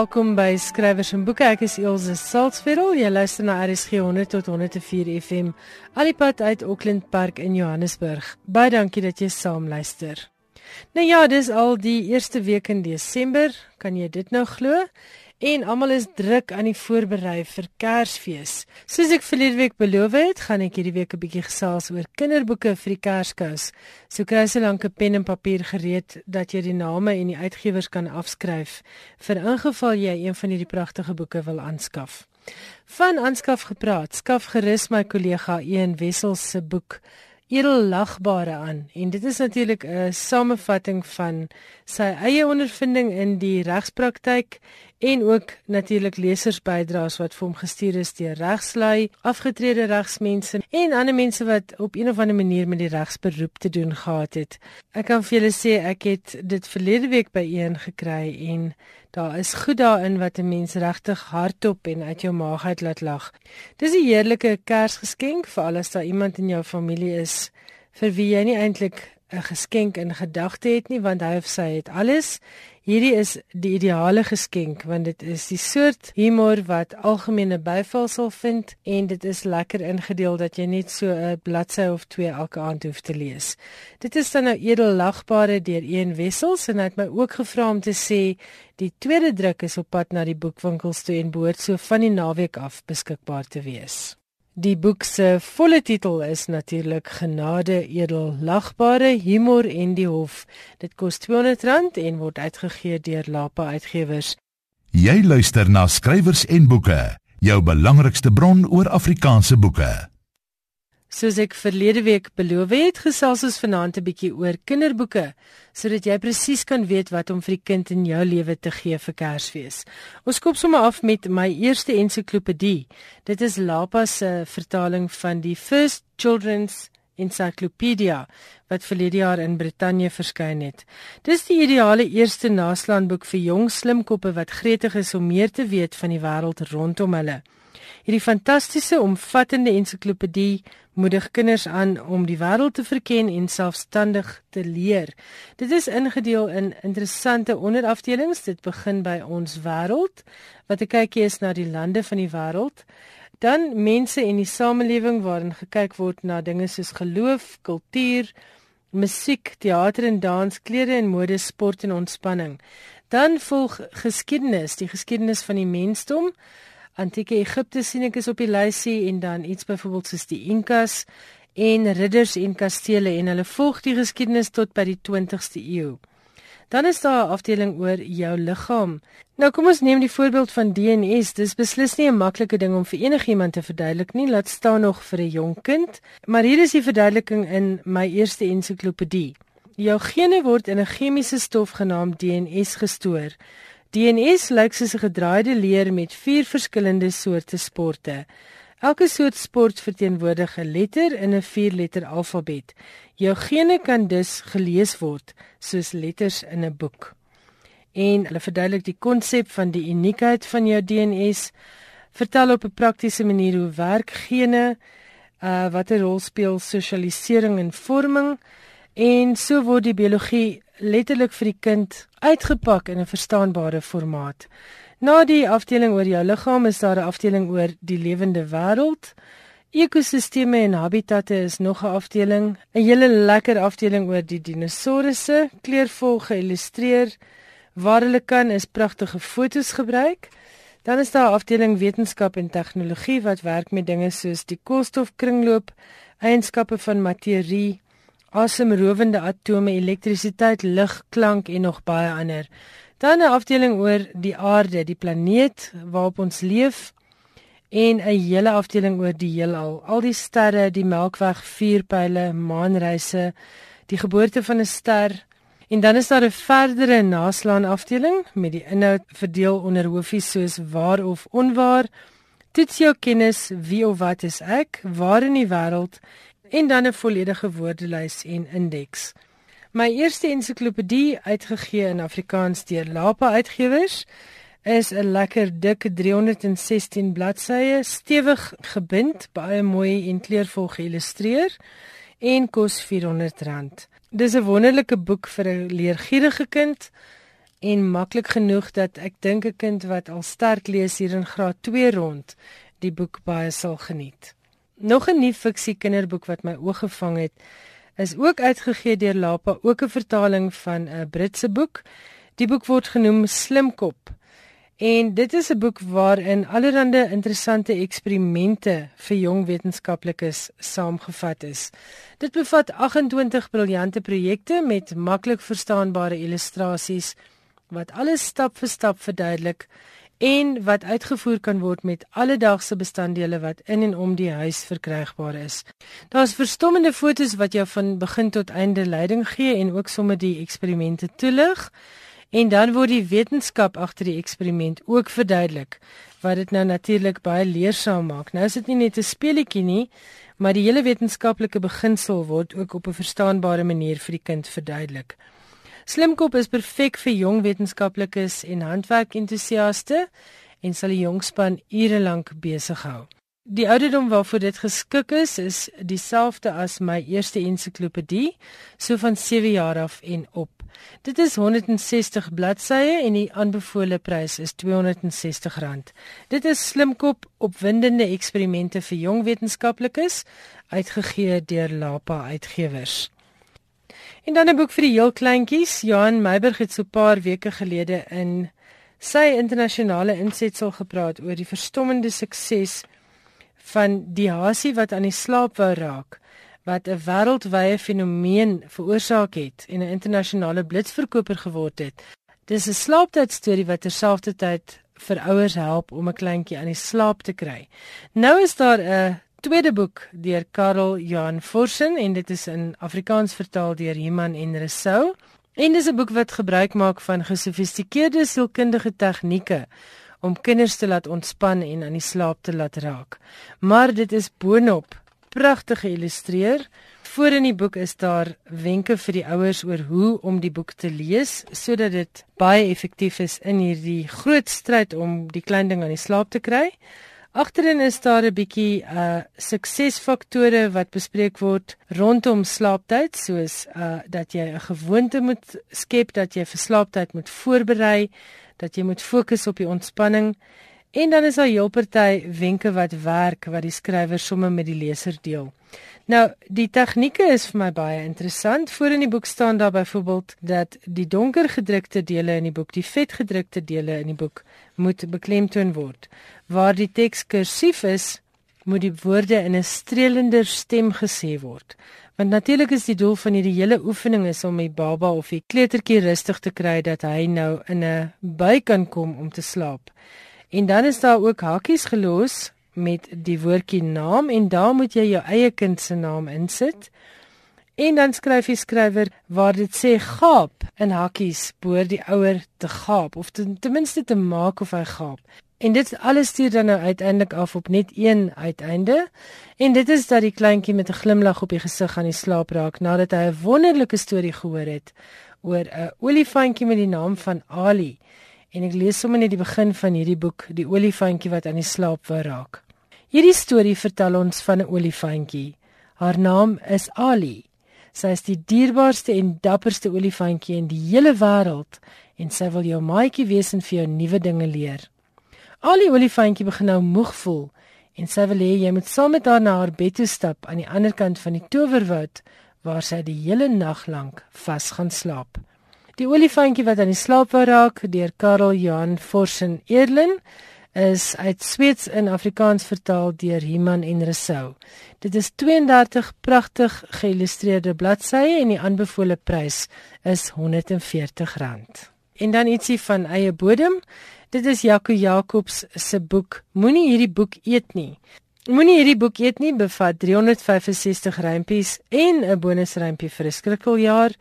welkom by Skrywers en Boeke. Ek is Elsje Salzveld. Jy luister na RSG 100 tot 104 FM. Alipad uit Auckland Park in Johannesburg. Baie dankie dat jy saam luister. Nou ja, dis al die eerste week in Desember. Kan jy dit nou glo? En almal is druk aan die voorberei vir Kersfees. Soos ek verlede week beloof het, gaan ek hierdie week 'n bietjie gesels oor kinderboeke vir die Kerskous. So kry jy lank 'n pen en papier gereed dat jy die name en die uitgewers kan afskryf vir ingeval jy een van hierdie pragtige boeke wil aanskaf. Van aanskaf gepraat, skaf gerus my kollega Ian Wessels se boek edellagbare aan en dit is natuurlik 'n samevatting van sy eie ondervinding in die regspraktyk en ook natuurlik lesersbydraes wat vir hom gestuur is deur regslui, afgetrede regsmense en ander mense wat op een of ander manier met die regsberoep te doen gehad het. Ek kan vir julle sê ek het dit verlede week by een gekry en daar is goed daarin wat 'n mens regtig hardop en uit jou maag uit laat lag. Dis 'n heerlike Kersgeskenk vir al as daar iemand in jou familie is vir wie jy nie eintlik 'n geskenk in gedagte het nie want hy of sy het alles. Hierdie is die ideale geskenk want dit is die soort humor wat algemene byval sal vind en dit is lekker ingedeel dat jy net so 'n bladsy of twee elke aand hoef te lees. Dit is dan nou edellagbare deur een wessels en hy het my ook gevra om te sê die tweede druk is op pad na die boekwinkels toe en behoort so van die naweek af beskikbaar te wees. Die boek se volle titel is natuurlik Genade edel lagbare humor en die hof. Dit kos R200 en word uitgegee deur Lapa Uitgewers. Jy luister na skrywers en boeke, jou belangrikste bron oor Afrikaanse boeke. Soos ek verlede week beloof het, gesels ons vanaand 'n bietjie oor kinderboeke, sodat jy presies kan weet wat om vir die kind in jou lewe te gee vir Kersfees. Ons koop sommer af met my eerste ensiklopedie. Dit is Lapa se vertaling van die First Children's Encyclopedia wat verlede jaar in Brittanje verskyn het. Dis die ideale eerste naslaanboek vir jong slimkoppe wat gretig is om meer te weet van die wêreld rondom hulle. Hierdie fantastiese omvattende ensiklopedie moedig kinders aan om die wêreld te verken en selfstandig te leer. Dit is ingedeel in interessante onderafdelings. Dit begin by ons wêreld wat 'n kykie is na die lande van die wêreld. Dan mense en die samelewing waarin gekyk word na dinge soos geloof, kultuur, musiek, teater en dans, klere en mode, sport en ontspanning. Dan volg geskiedenis, die geskiedenis van die mensdom antieke Egipte sien ek is op die lysie en dan iets byvoorbeeld soos die Inkas en ridders en kastele en hulle volg die geskiedenis tot by die 20ste eeu. Dan is daar 'n afdeling oor jou liggaam. Nou kom ons neem die voorbeeld van DNS. Dis beslis nie 'n maklike ding om vir enigiemand te verduidelik nie, laat staan nog vir 'n jong kind. Maar hier is die verduideliking in my eerste ensiklopedie. Jou gene word in 'n chemiese stof genaamd DNS gestoor. DNS lyk soos 'n gedraaide leer met vier verskillende soorte sporte. Elke soort sport verteenwoordig 'n letter in 'n vierletter alfabet. Jou gene kan dus gelees word soos letters in 'n boek. En hulle verduidelik die konsep van die uniekheid van jou DNS, vertel op 'n praktiese manier hoe werk gene, uh watter rol speel sosialisering en vorming en so word die biologie letterlik vir die kind uitgepak in 'n verstaanbare formaat. Na die afdeling oor jou liggaam is daar 'n afdeling oor die lewende wêreld. Ekosisteme en habitatte is nog 'n afdeling, 'n hele lekker afdeling oor die dinosourusse, kleurvol geïllustreer. Waar hulle kan is pragtige fotos gebruik. Dan is daar 'n afdeling wetenskap en tegnologie wat werk met dinge soos die koolstofkringloop, eienskappe van materie, asemrowende atome, elektrisiteit, lig, klank en nog baie ander. Dan 'n afdeling oor die aarde, die planeet waarop ons leef en 'n hele afdeling oor die heelal, al die sterre, die Melkweg, vuurpyle, maanreise, die geboorte van 'n ster. En dan is daar 'n verdere naslaan afdeling met die inhoud verdeel onder hoofies soos waar of onwaar. Toets jou kennis, wie of wat is ek, waar in die wêreld en dan 'n volledige woordelys en indeks. My eerste ensiklopedie uitgegee in Afrikaans deur Lapa Uitgewers is 'n lekker dik 316 bladsye, stewig gebind, baie mooi en kleurvol geïllustreer en kos R400. Dis 'n wonderlike boek vir 'n leergierige kind en maklik genoeg dat ek dink 'n kind wat al sterk lees hier in graad 2 rond die boek baie sal geniet. Nog 'n nuwe fiksie kinderboek wat my oog gevang het, is ook uitgegee deur Lapa, ook 'n vertaling van 'n Britse boek. Die boek word genoem Slimkop. En dit is 'n boek waarin allerlei interessante eksperimente vir jong wetenskaplikes saamgevat is. Dit bevat 28 briljante projekte met maklik verstaanbare illustrasies wat alles stap vir stap verduidelik en wat uitgevoer kan word met alledaagse bestanddele wat in en om die huis verkrygbaar is. Daar's verstommende fotos wat jou van begin tot einde leiding gee en ook sommer die eksperimente toelig. En dan word die wetenskap agter die eksperiment ook verduidelik wat dit nou natuurlik baie leersaam maak. Nou is dit nie net 'n speletjie nie, maar die hele wetenskaplike beginsel word ook op 'n verstaanbare manier vir die kind verduidelik. Slimkop is perfek vir jong wetenskaplikes en handwerkentoesiaste en sal die jong span ure lank besig hou. Die ouderdom waarvoor dit geskik is, is dieselfde as my eerste ensiklopedie, so van 7 jaar af en op. Dit is 160 bladsye en die aanbevole prys is R260. Dit is slimkop opwindende eksperimente vir jong wetenskaplikes uitgegee deur Lapa Uitgewers. En dan 'n boek vir die heel kleintjies. Johan Meiberg het so 'n paar weke gelede in sy internasionale insetsel gepraat oor die verstommende sukses van die hasie wat aan die slaap wou raak wat 'n wêreldwye fenomeen veroorsaak het en 'n internasionale blitsverkoper geword het. Dis 'n slaaptydstorie wat terselfdertyd vir ouers help om 'n kleintjie aan die slaap te kry. Nou is daar 'n tweede boek deur Karel Johan Forsen en dit is in Afrikaans vertaal deur Iman en Resou. En dis 'n boek wat gebruik maak van gesofistikeerde sielkundige tegnieke om kinders te laat ontspan en aan die slaap te laat raak. Maar dit is boonop pragtig geïllustreer. Voor in die boek is daar wenke vir die ouers oor hoe om die boek te lees sodat dit baie effektief is in hierdie groot stryd om die klein ding aan die slaap te kry. Agterin is daar 'n bietjie uh suksesfaktore wat bespreek word rondom slaaptyd soos uh dat jy 'n gewoonte moet skep dat jy vir slaaptyd moet voorberei, dat jy moet fokus op die ontspanning En dan is daar heel party wenke wat werk wat die skrywer sommer met die leser deel. Nou, die tegnieke is vir my baie interessant. Voor in die boek staan daar byvoorbeeld dat die donker gedrukte dele in die boek, die vet gedrukte dele in die boek moet beklemtoon word. Waar die teks kursief is, moet die woorde in 'n strelender stem gesê word. Want natuurlik is die doel van hierdie hele oefening is om die baba of die kleutertjie rustig te kry dat hy nou in 'n bui kan kom om te slaap. En dan is daar ook hakies gelos met die woordjie naam en daar moet jy jou eie kind se naam insit. En dan skryf die skrywer waar dit sê gaap in hakies behoort die ouer te gaap of ten, ten minste te maak of hy gaap. En dit alles stuur dan nou uiteindelik af op net een uiteinde. En dit is dat die kleintjie met 'n glimlag op die gesig aan die slaap raak nadat hy 'n wonderlike storie gehoor het oor 'n olifantjie met die naam van Ali en ek lees sommer net die begin van hierdie boek, die olifantjie wat aan die slaap wou raak. Hierdie storie vertel ons van 'n olifantjie. Haar naam is Ali. Sy is die dierbaarste en dapperste olifantjie in die hele wêreld en sy wil jou maatjie wees en vir jou nuwe dinge leer. Ali olifantjie begin nou moeg voel en sy wil hê jy moet saam met haar na haar bed toe stap aan die ander kant van die towerwoud waar sy die hele nag lank vas gaan slaap. Die olifantjie wat aan die slaap wou raak deur Karel Johan Forsen Edlin is uit Sweeds in Afrikaans vertaal deur Iman en Resou. Dit is 32 pragtig geïllustreerde bladsye en die aanbevole prys is R140. En dan ietsie van eie bodem. Dit is Jaco Jacobs se boek Moenie hierdie boek eet nie. Moenie hierdie boek eet nie bevat 365 rympies en 'n bonusrympie vir 'n skrikkeljaar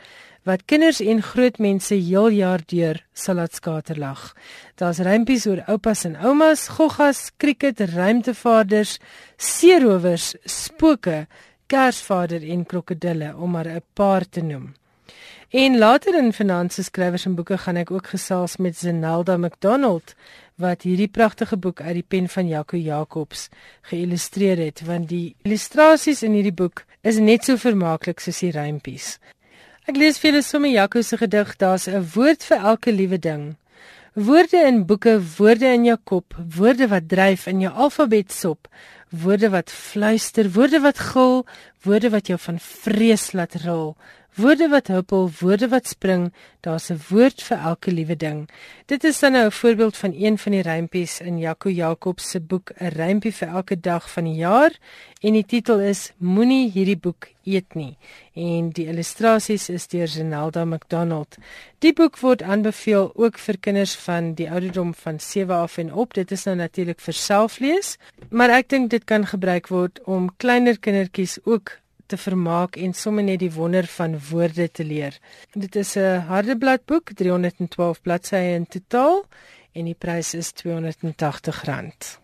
wat kinders en groot mense heel jaar deur sal laat skaterlag. Daar's rympies oor oupas en oumas, goggas, krieket, ruimtevaarders, seerowers, spooke, kersvader en krokodille om maar 'n paar te noem. En later in finansies skrywers en boeke gaan ek ook gesels met Zenelda McDonald wat hierdie pragtige boek uit die pen van Jaco Jacobs geïllustreer het want die illustrasies in hierdie boek is net so vermaaklik soos die rympies. Ek lees vir julle sommer Jaco se gedig, daar's 'n woord vir elke liewe ding. Woorde in boeke, woorde in jou kop, woorde wat dryf in jou alfabet sop, woorde wat fluister, woorde wat gil, woorde wat jou van vrees laat rol. Woorde wat huppel, woorde wat spring, daar's 'n woord vir elke liewe ding. Dit is dan nou 'n voorbeeld van een van die rympies in Jaco Jacobs se boek 'n rympie vir elke dag van die jaar en die titel is Moenie hierdie boek eet nie en die illustrasies is deur Zenelda McDonald. Die boek word aanbeveel ook vir kinders van die ouderdom van 7 af en op. Dit is nou natuurlik vir selflees, maar ek dink dit kan gebruik word om kleiner kindertjies ook te vermaak en sommer net die wonder van woorde te leer. Dit is 'n hardebladboek, 312 bladsye in totaal en die prys is R280.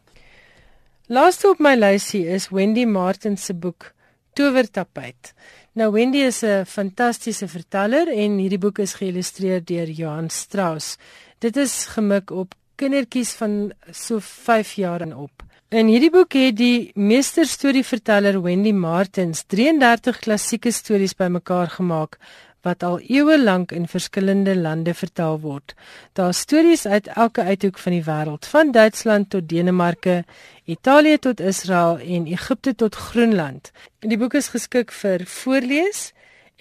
Laaste op my lysie is Wendy Martin se boek Towertapijt. Nou Wendy is 'n fantastiese verteller en hierdie boek is geïllustreer deur Johan Strauss. Dit is gemik op kindertjies van so 5 jaar en op. In hierdie boek het die meesterstorieverteller Wendy Martins 33 klassieke stories bymekaar gemaak wat al eeue lank in verskillende lande vertel word. Daar stories uit elke uithoek van die wêreld, van Duitsland tot Denemarke, Italië tot Israel en Egipte tot Groenland. En die boek is geskik vir voorlees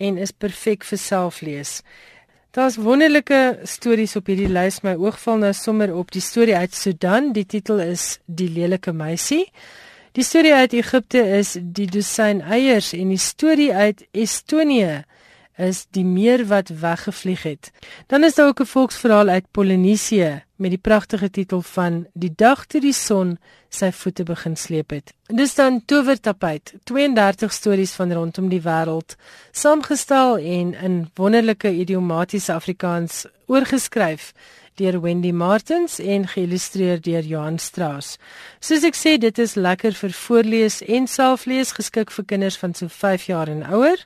en is perfek vir selflees. Daar's wonderlike stories op hierdie lys. My oog val nou sommer op die storie uit Sudan. Die titel is Die lelike meisie. Die storie uit Egipte is Die dosyn eiers en die storie uit Estonië is die meer wat weggevlieg het. Dan is daar ook 'n volksverhaal uit Polinesië met die pragtige titel van Die dag toe die son sy voete begin sleep het. Dis dan Towertapijt, 32 stories van rondom die wêreld, saamgestel en in wonderlike idiomatiese Afrikaans oorgeskryf deur Wendy Martins en geïllustreer deur Johan Strauss. Soos ek sê, dit is lekker vir voorlees en selflees geskik vir kinders van so 5 jaar en ouer.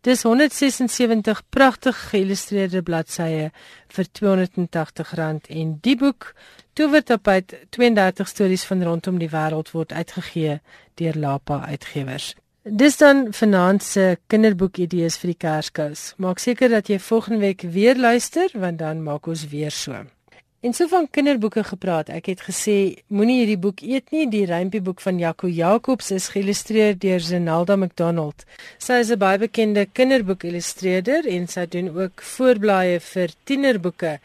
Dis 176 pragtig geïllustreerde bladsye vir R280 en die boek Towertapijt 32 stories van rondom die wêreld word uitgegee deur Lapa Uitgewers. Dis dan vanaand se kinderboekidees vir die Kerskous. Maak seker dat jy volgende week weer luister want dan maak ons weer so. En so van kinderboeke gepraat. Ek het gesê moenie hierdie boek eet nie. Die rympieboek van Jaco Jacobs is geïllustreer deur Zenelda McDonald. Sy is 'n baie bekende kinderboekillustreerder en sy doen ook voorblaaie vir tienerboeke.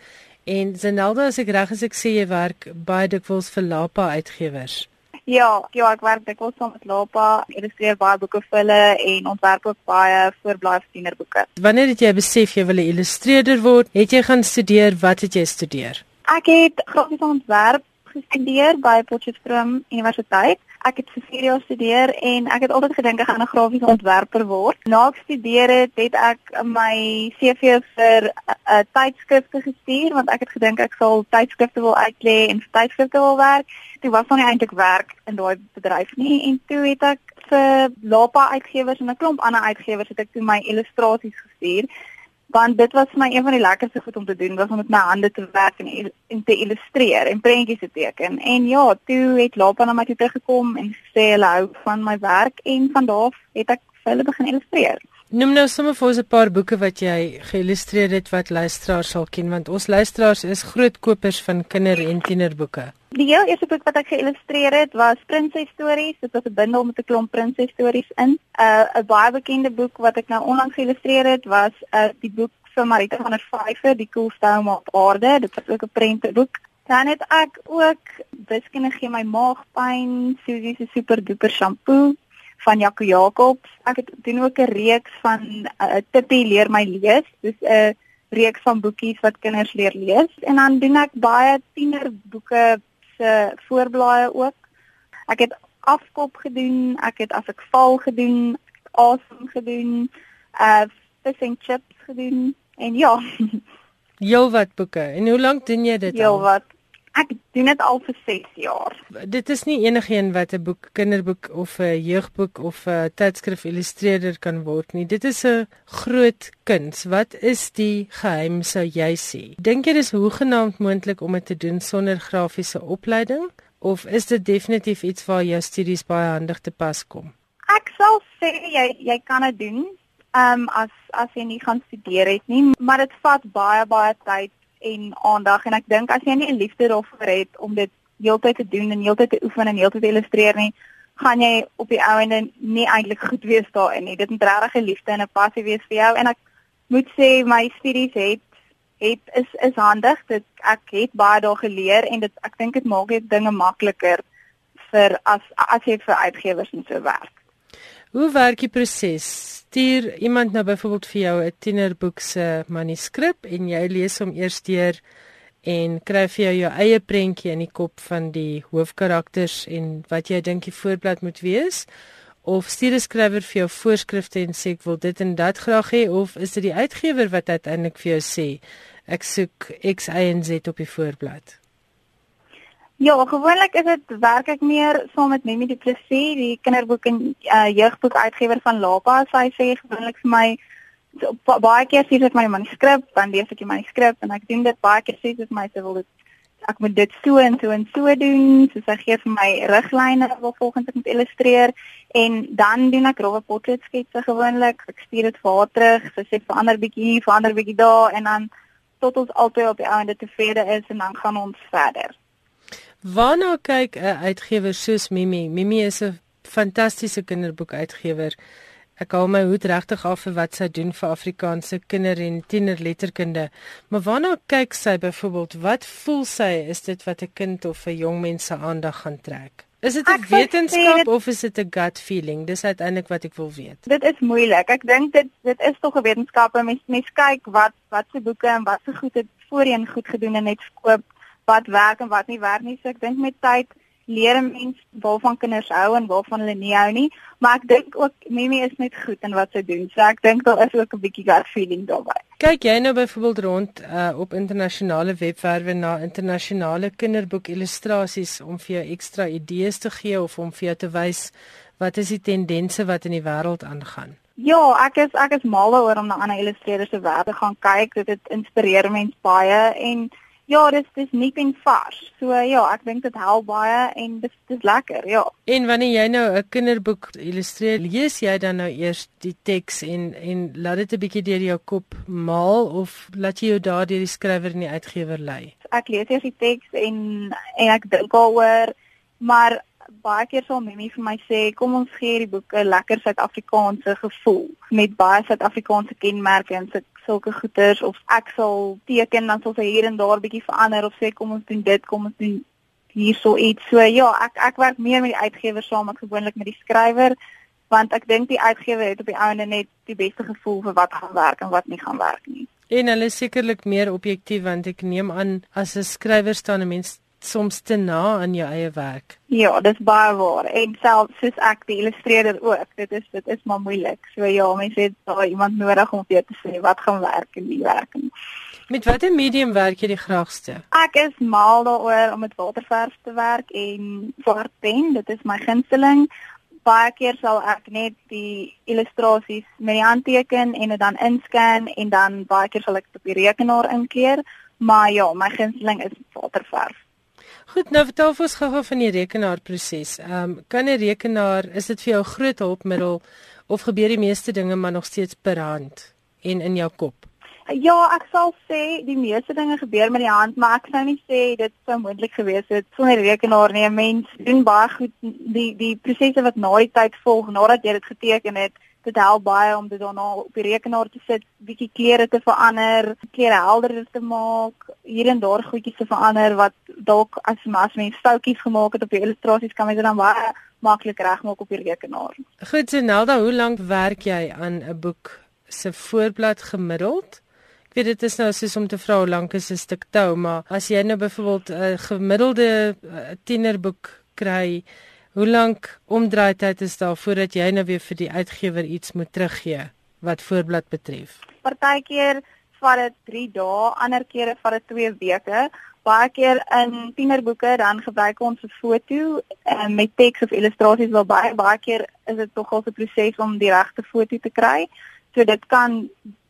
En Zenelda, as ek reg is, ek sê jy werk baie dikwels vir Lapa uitgewers. Ja, ja, ek werk dikwels saam met Lapa, illustreer baie boeke vir hulle en ontwerp ook baie voorblaaie vir tienerboeke. Wanneer het jy besef jy wil 'n illustreerder word? Het jy gaan studeer? Wat het jy studeer? Ek het grafiese ontwerp gestudeer by Potchefstroom Universiteit. Ek het vir 4 jaar gestudeer en ek het altyd gedink ek gaan 'n grafiese ontwerper word. Na ek studeer het, het ek my CV vir 'n uh, uh, tydskrifte gestuur want ek het gedink ek sal tydskrifte wil uitlê en vir tydskrifte wil werk. Dit was nog nie eintlik werk in daai bedryf nie en toe het ek vir Lapa uitgewers en 'n klomp ander uitgewers het ek toe my illustrasies gestuur want dit was vir my een van die lekkerste goed om te doen was om met my hande te werk en, en te illustreer en prentjies te teken. En ja, toe het Lapa na my toe teruggekom en gesê hulle hou van my werk en van daar het ek vir hulle begin illustreer. Noem nou sommer vir ons 'n paar boeke wat jy geïllustreer het wat luisteraars sal ken want ons luisteraars is groot kopers van kinder- en tienerboeke. Die heel eerste boek wat ek geïllustreer het was Prinses Stories. Dit was 'n bundel met 'n klomp prinses stories in. 'n uh, 'n baie bekende boek wat ek nou onlangs geïllustreer het was uh, die boek vir Marita van der Vyver, Die coolste oom op aarde. Dit was ook 'n prentboek. Dan het ek ook Wiskunde gee my maagpyn, Susie se super duper shampoo van Jaco Jacobs. Ek het doen ook 'n reeks van uh, Tippie leer my lees. Dis 'n reeks van boekies wat kinders leer lees en dan doen ek baie tienerboeke se voorblaaie ook. Ek het afkop gedoen, ek het as ek val gedoen, asem gedoen, uh fish and chips gedoen en ja. Jou wat boeke. En hoe lank doen jy dit al? Jou wat. Ek doen dit al vir 6 jaar. Dit is nie enigiets wat 'n boek, kinderboek of 'n jeugboek of 'n tydskrif illustreerder kan word nie. Dit is 'n groot kuns. Wat is die geheim sou jy sê? Dink jy dis hoegenaamd moontlik om dit te doen sonder grafiese opleiding of is dit definitief iets waar jou studies baie handig te pas kom? Ek sal sê jy jy kan dit doen ehm um, as as jy nie gaan studeer het nie, maar dit vat baie baie tyd en aandag en ek dink as jy nie 'n liefde daarvoor het om dit heeltyd te doen en heeltyd te oefen en heeltyd te illustreer nie, gaan jy op die ou ende nie eintlik goed wees daarin nie. Dit moet regtig 'n liefde en 'n passie wees vir jou en ek moet sê my studies het het is is handig. Dit ek het baie daar geleer en dit ek dink dit maak dit dinge makliker vir as as jy vir uitgewers en so werk. Hoe werk die proses? Stuur iemand nou byvoorbeeld vir jou 'n tienerboek se manuskrip en jy lees hom eers deur en kry vir jou jou eie prentjie in die kop van die hoofkarakters en wat jy dink die voorblad moet wees of stuur 'n skrywer vir jou voorskrifte en sê ek wil dit en dat graag hê of is dit die uitgewer wat uiteindelik vir jou sê ek soek X Y en Z op die voorblad Ja, gewoonlik is dit werk ek meer saam met Mimi Du Plessis, die kinderboek en uh, jeugboek uitgewer van Lapa. Sy sê gewoonlik vir my so, baie keer sê ek my manuskrip, dan lees ek die manuskrip en ek doen dit baie keer sê dit my se wil dit ek moet dit so en so en so doen, so sy gee vir my riglyne wat volgens ek moet illustreer en dan doen ek rowwe portret sketse gewoonlik. Ek stuur dit vir haar terug. Sy sê verander bietjie hier, verander bietjie daar en dan tot ons altyd op die einde tevrede is en dan gaan ons verder. Waarna kyk 'n uitgewer soos Mimi? Mimi is 'n fantastiese kinderboekuitgewer. Ek hou my hoed regtig af vir wat sy doen vir Afrikaanse kinder en tienerletterkunde. Maar waarna kyk sy byvoorbeeld? Wat voel sy is dit wat 'n kind of 'n jong mens se aandag gaan trek? Is dit 'n wetenskap dit, of is dit 'n gut feeling? Dis uiteindelik wat ek wil weet. Dit is moeilik. Ek dink dit dit is tog 'n wetenskap. Mens mens kyk wat wat se boeke en wat se goed het voorheen goed gedoen en net skoop wat werk en wat nie werk nie. So ek dink met tyd leer 'n mens waarvan kinders hou en waarvan hulle nie hou nie, maar ek dink ook Mimi is net goed in wat sy doen. So ek dink daar is ook 'n bietjie gut feeling daarbey. Kyk jy nou byvoorbeeld rond uh, op internasionale webwerwe na internasionale kinderboek illustrasies om vir jou ekstra idees te gee of om vir jou te wys wat is die tendense wat in die wêreld aangaan? Ja, ek is ek is mal daaroor om na ander illustreerders se werk te gaan kyk. Dit het inspireer mense baie en Ja, dis dis nie en vars. So ja, ek dink dit help baie en dis dis lekker, ja. En wanneer jy nou 'n kinderboek illustreer, lees jy dan nou eers die teks en en laat dit 'n bietjie deur jou kop maal of laat jy jou daardeur die skrywer en die uitgewer lei? Ek lees eers die teks en en ek dink daaroor, maar baie keer sal Mimi vir my sê kom ons gee hierdie boek 'n lekker Suid-Afrikaanse gevoel met baie Suid-Afrikaanse kenmerke en sulke goeters of ek sal teken dan sal sy hier en daar bietjie verander of sê kom ons doen dit kom ons doen hierso iets. So ja ek ek werk meer met die uitgewer saam as gewoonlik met die skrywer want ek dink die uitgewer het op die einde net die beste gevoel vir wat gaan werk en wat nie gaan werk nie. En hulle is sekerlik meer objektief want ek neem aan as 'n skrywer staan 'n mens soms te na aan jou eie werk. Ja, dis baie waar. En selfs soos ek die illustreerder ook, dit is dit is maar moeilik. So ja, mense het daar iemand nodig om vir te sê wat gaan werk en nie werk nie. Met watter medium werk jy die graagste? Ek is mal daaroor om met waterverf te werk en swart pen, dit is my gunsteling. Baie keer sal ek net die illustrasies met die hand teken en dit dan inscan en dan baie keer sal ek dit op die rekenaar inkleur. Maar ja, my gunsteling is waterverf. Goed, nou vertel ons gou-gou van die rekenaarproses. Ehm um, kan 'n rekenaar, is dit vir jou groot hulpmiddel of gebeur die meeste dinge maar nog steeds per hand en in jou kop? Ja, ek sal sê die meeste dinge gebeur met die hand, maar ek sou nie sê dit sou moontlik gewees het sonder rekenaar nie. 'n Mens doen baie goed die die prosesse wat na die tyd volg nadat jy dit geteken het dit help baie om dit daarna op die rekenaar te sit, bietjie kleure te verander, kleure helderder te maak, hier en daar goedjies te verander wat dalk as as mens foutjies gemaak het op die illustrasies kan mens dit dan baie maklik regmaak op die rekenaar. Goed, Senelda, hoe lank werk jy aan 'n boek se voorblad gemiddeld? Ek weet dit is nou soos om te vra hoe lank is 'n stuk tou, maar as jy nou byvoorbeeld 'n gemiddelde eh, tienerboek kry, Hoe lank omdraaityd is daar voordat jy nou weer vir die uitgewer iets moet teruggee wat voorblad betref? Partykeer vat dit 3 dae, ander kere vat dit 2 weke. Baie keer in tienerboeke dan gebruik ons 'n foto uh, met teks of illustrasies wel baie baie keer is dit tog al 'n proses om die regte foto te kry. So dit kan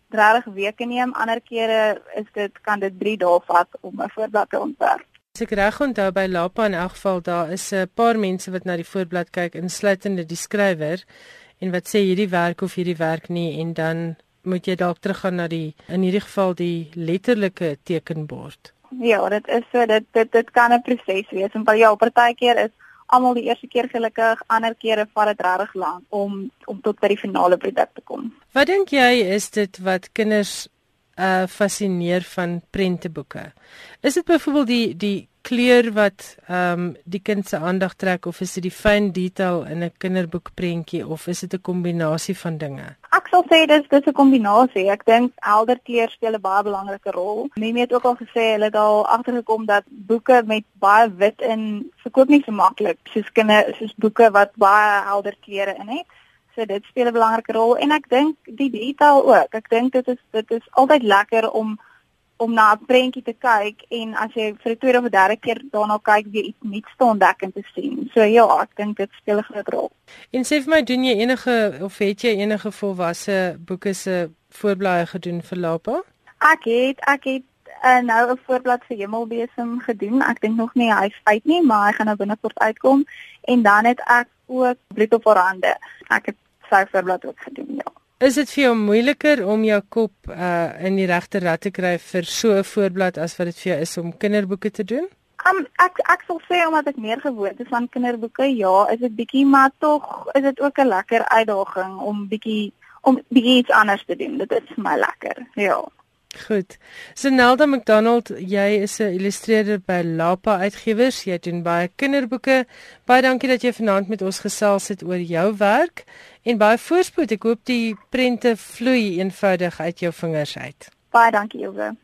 30 weke neem, ander kere is dit kan dit 3 dae vat om 'n voorblad te ontwerp. As ek reg onthou by Lapa in elk geval daar is 'n paar mense wat na die voorblad kyk insluitende die skrywer en wat sê hierdie werk of hierdie werk nie en dan moet jy dalk teruggaan na die in hierdie geval die letterlike tekenbord. Ja, dit is so dit dit dit kan 'n proses wees. En ja, partykeer is almal die eerste keer gelukkig, ander kere vat dit regtig lank om om tot by die finale produk te kom. Wat dink jy is dit wat kinders uh fascineer van prenteboeke? Is dit byvoorbeeld die die kleur wat ehm um, die kind se aandag trek of is dit die fyn detail in 'n kinderboekprentjie of is dit 'n kombinasie van dinge? Ek sal sê dis dis 'n kombinasie. Ek dink helder kleur speel 'n baie belangrike rol. Mimi het ook al gesê hulle het al agtergekom dat boeke met baie wit in verkoop nie so maklik soos kinder soos boeke wat baie helder kleure in het. So dit speel 'n belangrike rol en ek dink die detail ook. Ek dink dit is dit is altyd lekker om om na 'n prentjie te kyk en as jy vir die tweede of derde keer daarna kyk weer iets nuuts te ontdek en te sien. So ja, ek dink dit speel 'n groot rol. En sê vir my, doen jy enige of het jy enige volwasse boeke se voorblaaie gedoen vir Lapa? Ek het ek het uh, nou 'n voorblad vir Hemelbesem gedoen. Ek dink nog nie hy's uit nie, maar hy gaan nou binnekort uitkom en dan het ek ook Bloed op haar hande. Ek het sy voorblad ook gedoen, ja. Is dit vir jou moeiliker om jou kop uh in die regte rad te kry vir so 'n voorblad as wat dit vir jou is om kinderboeke te doen? Um ek ek sal sê omdat ek meer gewoond is aan kinderboeke, ja, is dit bietjie maar tog is dit ook 'n lekker uitdaging om bietjie om bietjie iets anders te doen. Dit is vir my lekker. Ja. Goed. So Nelda McDonald, jy is 'n illustreerder by Lapa Uitgewers. Jy doen baie kinderboeke. Baie dankie dat jy vanaand met ons gesels het oor jou werk en baie voorspoed. Ek hoop die prente vloei eenvoudig uit jou vingers uit. Baie dankie, Ilse.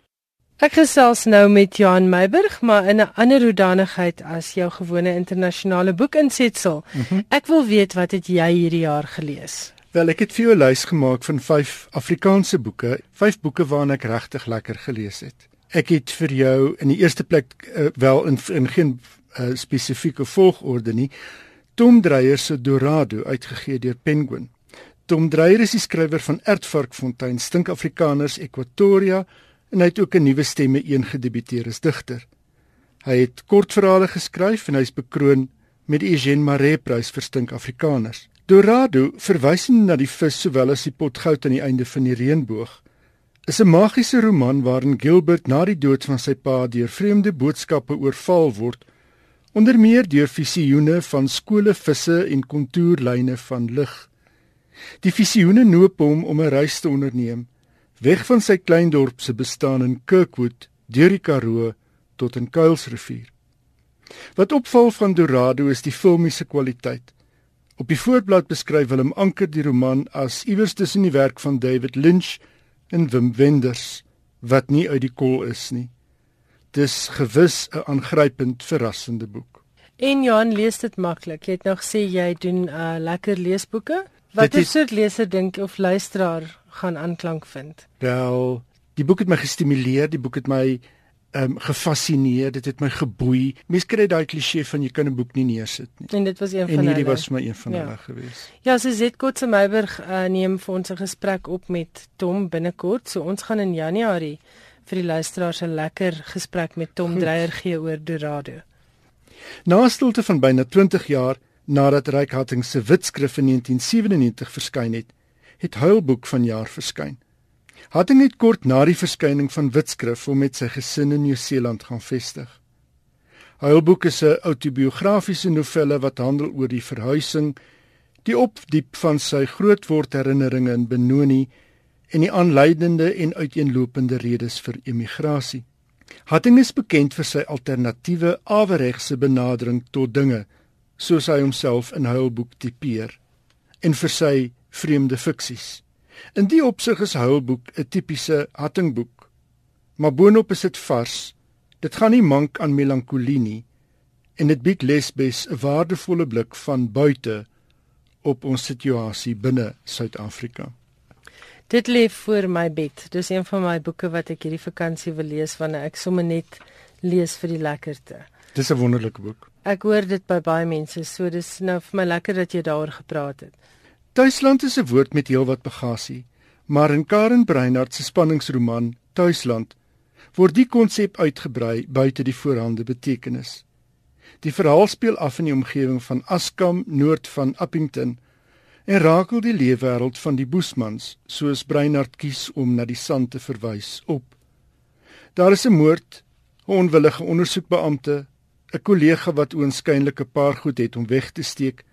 Ek gesels nou met Johan Meiburg, maar in 'n ander hoedanigheid as jou gewone internasionale boekinsetsel. Mm -hmm. Ek wil weet wat het jy hierdie jaar gelees? Wel, ek het vir jou 'n lys gemaak van 5 Afrikaanse boeke, 5 boeke waarna ek regtig lekker gelees het. Ek het vir jou in die eerste plek uh, wel in in geen uh, spesifieke volgorde nie, Tom Dreyer se Dorado uitgegee deur Penguin. Tom Dreyer is die skrywer van Ertvarkfontein, Stink Afrikaners, Equatoria en hy het ook 'n nuwe stemme een gedebuteer as digter. Hy het kortverhale geskryf en hy's bekroon met die Eugène Maree Prys vir Stink Afrikaners. Dorado, verwysend na die vis sowel as die pot goud aan die einde van die reënboog, is 'n magiese roman waarin Gilbert na die dood van sy pa deur vreemde boodskappe oorval word onder meer deur visioene van skole visse en kontourlyne van lig. Die visioene noop hom om 'n reis te onderneem, weg van sy klein dorp se bestaan in Kirkwood, deur die Karoo tot in Kuilsrivier. Wat opval van Dorado is die filmiese kwaliteit. Op die voorblad beskryf Willem Anker die roman as iewers tussen die werk van David Lynch en Wim Wenders wat nie uit die kol is nie. Dis gewis 'n aangrypend verrassende boek. En Johan lees dit maklik. Jy het nog sê jy doen uh lekker leesboeke. Wat is soort leser dink of luisteraar gaan aanklank vind? Wel, die boek het my gestimuleer, die boek het my um, gefassineer, dit het my geboei. Mens kry daai kliseë van jy kan 'n boek nie neersit nie. En dit was een en van hulle. En hierdie was my een van ja. hulle gewees. Ja, so Zetko se Meiburg uh, neem vir ons 'n gesprek op met Tom binnekort. So ons gaan in Januarie vir die luisteraars 'n lekker gesprek met Tom Goed. Dreyer gee oor Dorado. Na 'n stilte van byna 20 jaar nadat Reikhating se witskrif in 1997 verskyn het, het Huilboek vanjaar verskyn. Hatting het kort na die verskyning van witskrif om met sy gesin in Nieu-Seeland gaan vestig. Huilboek is 'n autobiografiese novelle wat handel oor die verhuising, die opdiep van sy grootword herinneringe in Benoni en die aanleidende en uiteenlopende redes vir emigrasie. Hatting is bekend vir sy alternatiewe averegse benadering tot dinge, soos hy homself in Huilboek tipeer, en vir sy vreemde fiksies. In die opsig is Huilboek 'n tipiese Hattingboek, maar boonop is dit vars. Dit gaan nie mank aan melankolie nie en dit bied Lesbes 'n waardevolle blik van buite op ons situasie binne Suid-Afrika. Dit lê voor my bed. Dis een van my boeke wat ek hierdie vakansie wil lees wanneer ek sommer net lees vir die lekkerte. Dis 'n wonderlike boek. Ek hoor dit by baie mense, so dis nou vir my lekker dat jy daaroor gepraat het. Tuisland is 'n woord met heelwat bagasie, maar in Karen Breinhardt se spanningsroman Tuisland word die konsep uitgebrei buite die voorhande betekenis. Die verhaal speel af in die omgewing van Askam, noord van Appington, en rakel die leefwêreld van die boesmans soos Breinhard kies om na die sand te verwys op. Daar is 'n moord, 'n onwillige ondersoekbeampte, 'n kollega wat oënskynlik 'n paar goed het om weg te steek,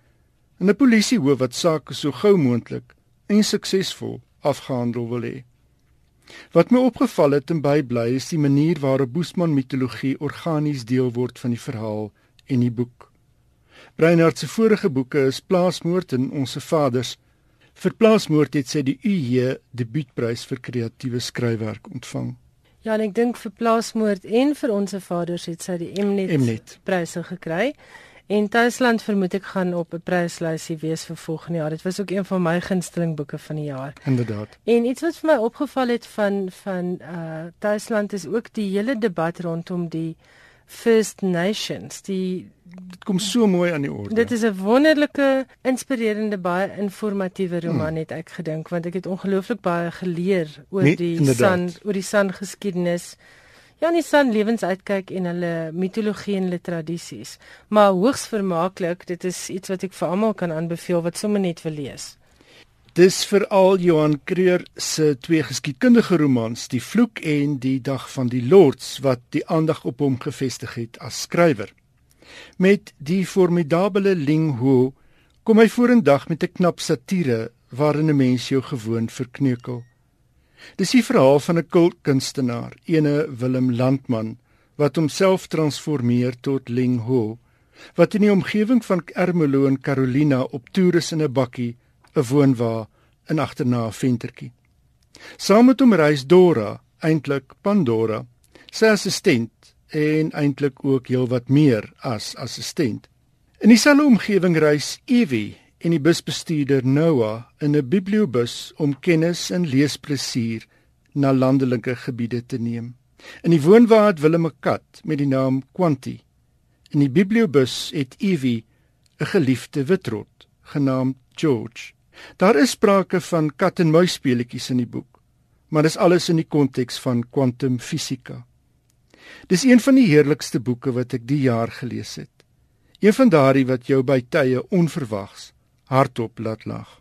en 'n polisiehoof wat sake so gou moontlik en suksesvol afgehandel wil hê. Wat my opgeval het en bybly is die manier waarop Boesman mitologie organies deel word van die verhaal en die boek. Breinhard se vorige boeke is Plaasmoord en Onse Vaders. Vir Plaasmoord het sy die UJ debuutprys vir kreatiewe skryfwerk ontvang. Ja, en ek dink vir Plaasmoord en vir Onse Vaders het sy die Mnet, Mnet. pryse gekry. En Tuisland vermoed ek gaan op 'n pryslysie wees vir volgende jaar. Dit was ook een van my gunsteling boeke van die jaar. Inderdaad. En iets wat vir my opgeval het van van uh Tuisland is ook die hele debat rondom die First Nations. Die dit kom so mooi aan die orde. Dit is 'n wonderlike, inspirerende, baie informatiewe roman hmm. het ek gedink want ek het ongelooflik baie geleer oor nee, die inderdaad. san oor die san geskiedenis. Ja, die san lewensuitkyk en hulle mitologie en hulle tradisies. Maar hoogs vermaaklik, dit is iets wat ek vir almal kan aanbeveel wat sommer net wil lees. Dis veral Johan Creer se twee geskiedkundige romans, Die Vloek en Die Dag van die Lords wat die aandag op hom gefestig het as skrywer. Met die formidable Ling Ho kom hy vorendag met 'n knap satire waarin 'n mens jou gewoon verkneukel. Dis die verhaal van 'n kultkunstenaar, ene Willem Landman, wat homself transformeer tot Ling Ho, wat in die omgewing van Ermelo en Carolina op toer is in 'n bakkie 'n woonwa in agterna 'n ventertjie. Saam met hom reis Dora, eintlik Pandora, sy assistent en eintlik ook heelwat meer as assistent. In dieselfde omgewing reis Evie en die busbestuurder Noah in 'n bibliobus om kennis en leesplesier na landelike gebiede te neem. In die woonwa het Willem 'n kat met die naam Quanti. In die bibliobus het Evie 'n geliefde witrot genaamd George. Daar is sprake van kat en muis speletjies in die boek, maar dis alles in die konteks van kwantumfisika. Dis een van die heerlikste boeke wat ek die jaar gelees het. Een van daardie wat jou by tye onverwags hardop laat lag.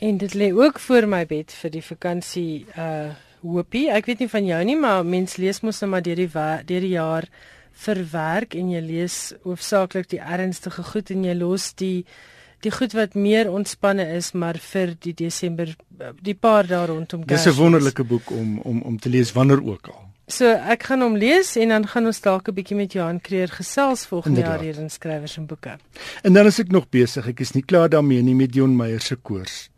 En dit lê ook voor my bed vir die vakansie uh hoopie. Ek weet nie van jou nie, maar mens lees mos nou maar deur die deur die jaar verwerk en jy lees hoofsaaklik die ernstige goed en jy los die die goed wat meer ontspanne is maar vir die Desember die paar dae rondom Kersfees. Dis 'n wonderlike boek om om om te lees wanneer ook al. So ek gaan hom lees en dan gaan ons dalk 'n bietjie met Johan Kreer gesels volgende Inderdaad. jaar hier in skrywers en boeke. En dan is ek nog besig. Ek is nie klaar daarmee nie met Dion Meyer se koers.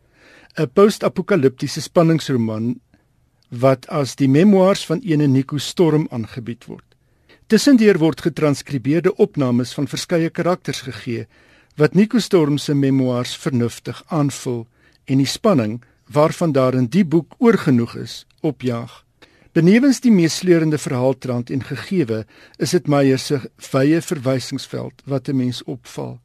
'n Post-apokaliptiese spanningsroman wat as die memoirs van ene Nico Storm aangebied word. Tussendeur word getranskribeerde opnames van verskeie karakters gegee wat Nico Storm se memoirs vernuftig aanvul en die spanning waarvan daar in die boek oorgenoeg is opjaag. Benewens die meesleurende verhaaltrand en gegewe is dit Meyer se vye verwysingsveld wat 'n mens opval.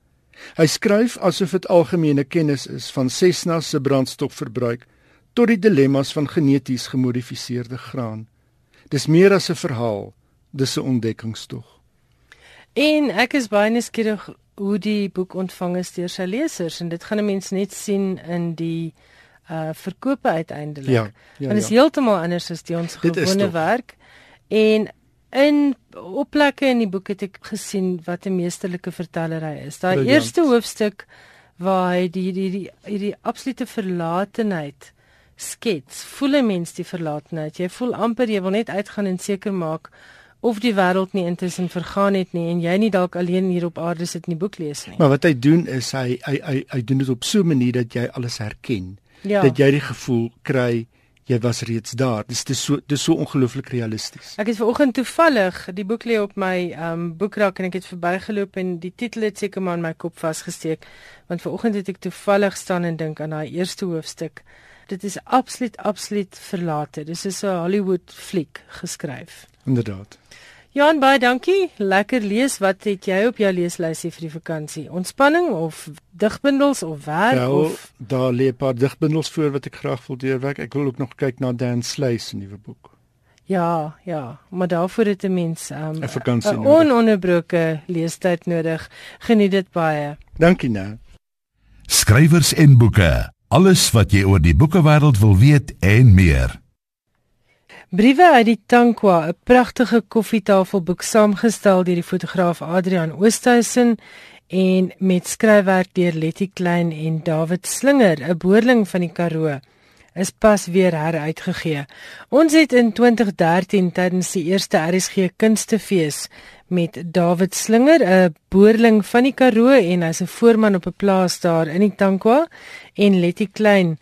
Hy skryf asof dit algemene kennis is van Cessna se brandstofverbruik tot die dilemmas van geneties gemodifiseerde graan. Dis meer as 'n verhaal, dis 'n ontdekkingstog. En ek is baie nuuskierig hoe die boek ontvang is deur sy lesers en dit gaan 'n mens net sien in die uh verkope uiteindelik. Ja, ja, en dit is ja. heeltemal anders as die ons gewone werk. En in op plekke in die boek het ek gesien wat 'n meesterlike vertellery is. Daai eerste hoofstuk waar hy die die die die, die absolute verlatenheid skets. Voel 'n mens die verlatenheid? Jy voel amper jy wil net uitgaan en seker maak of die wêreld nie intussen vergaan het nie en jy nie dalk alleen hier op aarde sit en die boek lees nie. Maar wat hy doen is hy hy hy, hy doen dit op so 'n manier dat jy alles herken. Ja. Dat jy die gevoel kry jy was reeds daar. Dis dis so dis so ongelooflik realisties. Ek het vanoggend toevallig die boek lê op my um boekrak en ek het verbygeloop en die titel het seker maar in my kop vasgesteek want vanoggend het ek toevallig staan en dink aan daai eerste hoofstuk. Dit is absoluut absoluut verlate. Dis is 'n Hollywood fliek geskryf. Inderdaad. Jan baie dankie. Lekker lees. Wat het jy op jou leeslysie vir die vakansie? Ontspanning of digbundels of werk ja, of daar lê 'n paar digbundels voor wat ek graag wil deurwerk. Ek wil ook nog kyk na Dan Slay se nuwe boek. Ja, ja, maar daarvoor het 'n mens um, 'n. 'n ononderbroke leestyd nodig. Geniet dit baie. Dankie nou. Skrywers en boeke. Alles wat jy oor die boekewêreld wil weet en meer. Briewe uit die Tankwa, 'n pragtige koffietafelboek saamgestel deur die fotograaf Adrian Oosthuizen en met skryfwerk deur Letty Klein en David Slinger, 'n boerling van die Karoo, is pas weer heruitgegee. Ons het in 2013 tydens die eerste RSG Kunstefees met David Slinger, 'n boerling van die Karoo en hy's 'n voorman op 'n plaas daar in die Tankwa en Letty Klein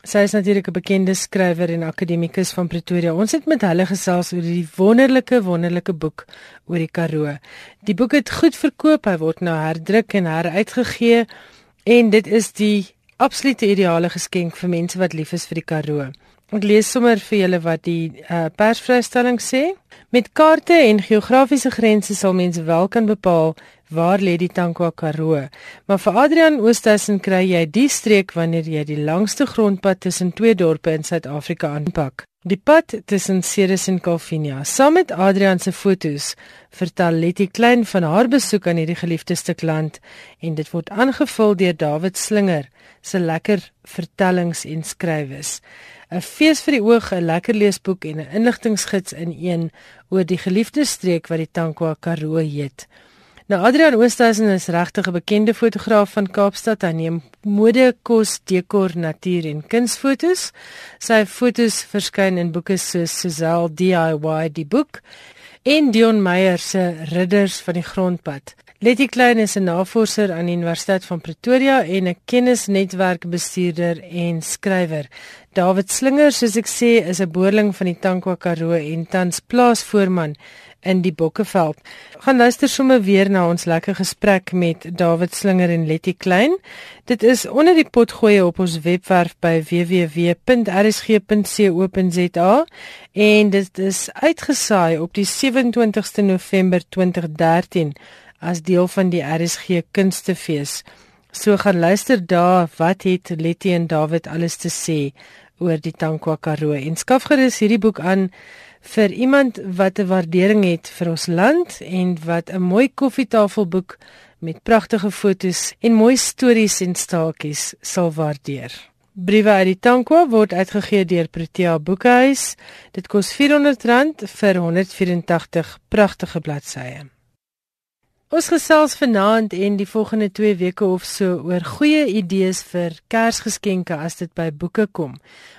Sy is natuurlik 'n bekende skrywer en akademikus van Pretoria. Ons het met hulle gesels oor die wonderlike wonderlike boek oor die Karoo. Die boek het goed verkoop, hy word nou herdruk en heruitgegee en dit is die absolute ideale geskenk vir mense wat lief is vir die Karoo. Ek lees sommer vir julle wat die uh, persvrystelling sê. Met kaarte en geografiese grense sal mense wel kan bepaal waar lê die Tankwa Karoo. Maar vir Adrian Oosthuizen kry jy die streek wanneer jy die langste grondpad tussen twee dorpe in Suid-Afrika aanpak. Die pad tussen Ceres en Kalvinia. Saam met Adrian se fotos vertel Letty Klein van haar besoek aan hierdie geliefde stuk land en dit word aangevul deur David Slinger se lekker vertellings en skrywes. 'n Fees vir die oog, 'n lekker leesboek en 'n inligtinggids in een oor die geliefde streek wat die Tankwa Karoo heet. Nou Adrian Oosthuizen is regtig 'n bekende fotograaf van Kaapstad. Hy neem mode, kos, dekor, natuur en kunsfoto's. Sy foto's verskyn in boeke soos Suzelle DIY die boek en Dion Meyer se Ridders van die Grondpad. Letty Klein is 'n navorser aan die Universiteit van Pretoria en 'n kennisnetwerkbestuurder en skrywer. David Slinger, soos ek sê, is 'n boerling van die Tankwa Karoo en tans plaasvoorman in die Bokkeveld. Gaan luister sommer weer na ons lekker gesprek met David Slinger en Letty Klein. Dit is onder die potgoeie op ons webwerf by www.rsg.co.za en dit is uitgesaai op die 27ste November 2013 as deel van die RSG Kunstefees. So gaan luister daar wat het Letty en David alles te sê oor die Tankwa Karoo en skaf gerus hierdie boek aan vir iemand wat 'n waardering het vir ons land en wat 'n mooi koffietafelboek met pragtige fotos en mooi stories en staaltjies sal waardeer. Briewe uit die Tankwa word uitgegee deur Protea Boekhuis. Dit kos R400 vir 184 pragtige bladsye. Ons gesels vanaand en die volgende 2 weke of so oor goeie idees vir Kersgeskenke as dit by boeke kom.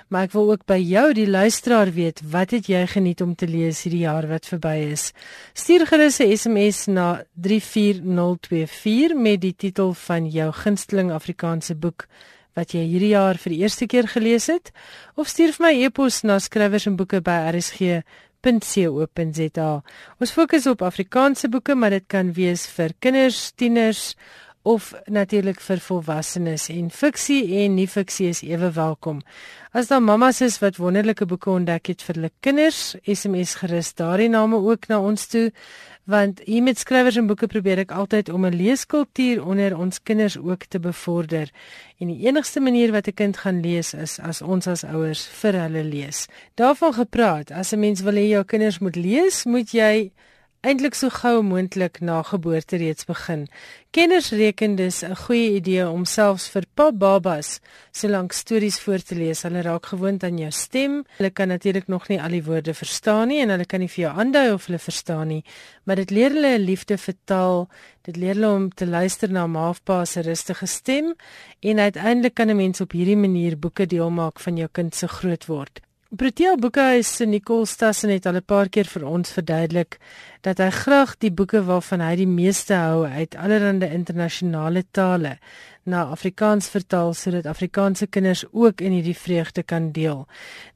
Maar ek wil ook by jou die luisteraar weet, wat het jy geniet om te lees hierdie jaar wat verby is? Stuur gerus 'n SMS na 34024 met die titel van jou gunsteling Afrikaanse boek wat jy hierdie jaar vir die eerste keer gelees het of stuur vir my e-pos na skrywers en boeke by RSG www.rsg.co.za. Ons fokus op Afrikaanse boeke, maar dit kan wees vir kinders, tieners of natuurlik vir volwassenes en fiksie en nie fiksie is ewe welkom. As daar mammas is wat wonderlike boeke ontdek het vir hulle kinders, SMS gerus daardie name ook na ons toe want hier met skrywers en boeke probeer ek altyd om 'n leeskultuur onder ons kinders ook te bevorder. En die enigste manier wat 'n kind gaan lees is as ons as ouers vir hulle lees. Daarvan gepraat, as 'n mens wil hê jou kinders moet lees, moet jy eintlik so gou moontlik na geboorte reeds begin. Kenners reken dis 'n goeie idee om selfs vir pap babas solank stories voor te lees. Hulle raak gewoond aan jou stem. Hulle kan natuurlik nog nie al die woorde verstaan nie en hulle kan nie vir jou aandui of hulle verstaan nie, maar dit leer hulle 'n liefde vir taal. Dit leer hulle om te luister na ma of pa se rustige stem en uiteindelik kan 'n mens op hierdie manier boeke deel maak van jou kind se groot word. Protea Boekhuis se Nicole Stassen het al 'n paar keer vir ons verduidelik dat hy graag die boeke waarvan hy die meeste hou uit allerlei internasionale tale na Afrikaans vertaal sodat Afrikaanse kinders ook in hierdie vreugde kan deel.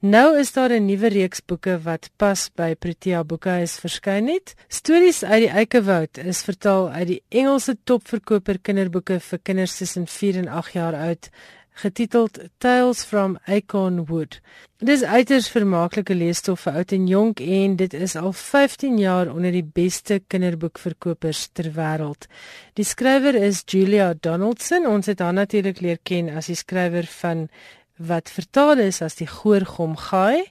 Nou is daar 'n nuwe reeks boeke wat pas by Protea Boekhuis verskyn het. Stories uit die Eikewoud is vertaal uit die Engelse topverkoper kinderboeke vir kinders tussen 4 en 8 jaar oud getiteld Tales from Acorn Wood. Dit is uiters vermaaklike leesstof vir oud en jonk en dit is al 15 jaar onder die beste kinderboekverkopers ter wêreld. Die skrywer is Julia Donaldson. Ons het haar natuurlik leer ken as die skrywer van wat vertaal is as die Goorgom Gaai.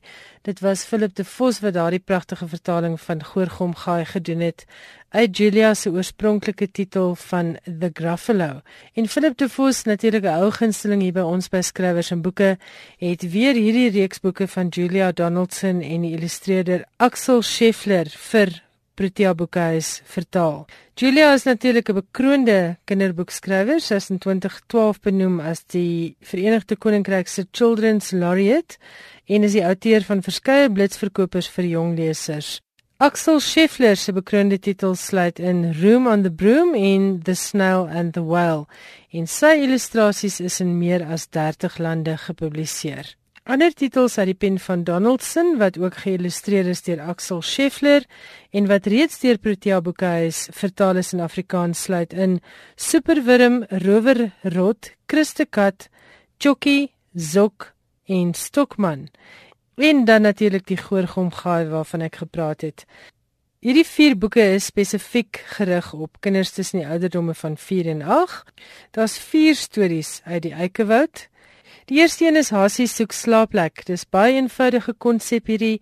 Dit was Philip de Vos wat daardie pragtige vertaling van Goorgom Gaai gedoen het uit Julia se oorspronklike titel van The Gruffalo. En Philip de Vos, natuurlik 'n ou gunsteling hier by ons by skrywers en boeke, het weer hierdie reeks boeke van Julia Donaldson en die illustreerder Axel Scheffler vir Protea Boekhuis vertaal. Julia is natuurlik 'n bekroonde kinderboekskrywer. Sy is in 2012 benoem as die Verenigde Koninkryk se Children's Laureate en is die outeur van verskeie blitsverkopers vir jong lesers. Axel Scheffler se bekroonde titels sluit in Room on the Broom en The Snail and the Whale. En sy illustrasies is in meer as 30 lande gepubliseer. Ander titels uit die pen van Donaldson wat ook geïllustreer is deur Axel Scheffler en wat reeds deur Protea Boekhuis vertaal is in Afrikaans sluit in Superwurm, Rower Rot, Christe Kat, Chokkie, Zok en Stokman. En dan natuurlik die Goorgom Gaai waarvan ek gepraat het. Hierdie vier boeke is spesifiek gerig op kinders tussen die ouderdomme van 4 en 8. Daar's vier stories uit die Eikewoud. Die eerste een is Hasie soek slaapplek. Dis baie eenvoudige konsep hierdie.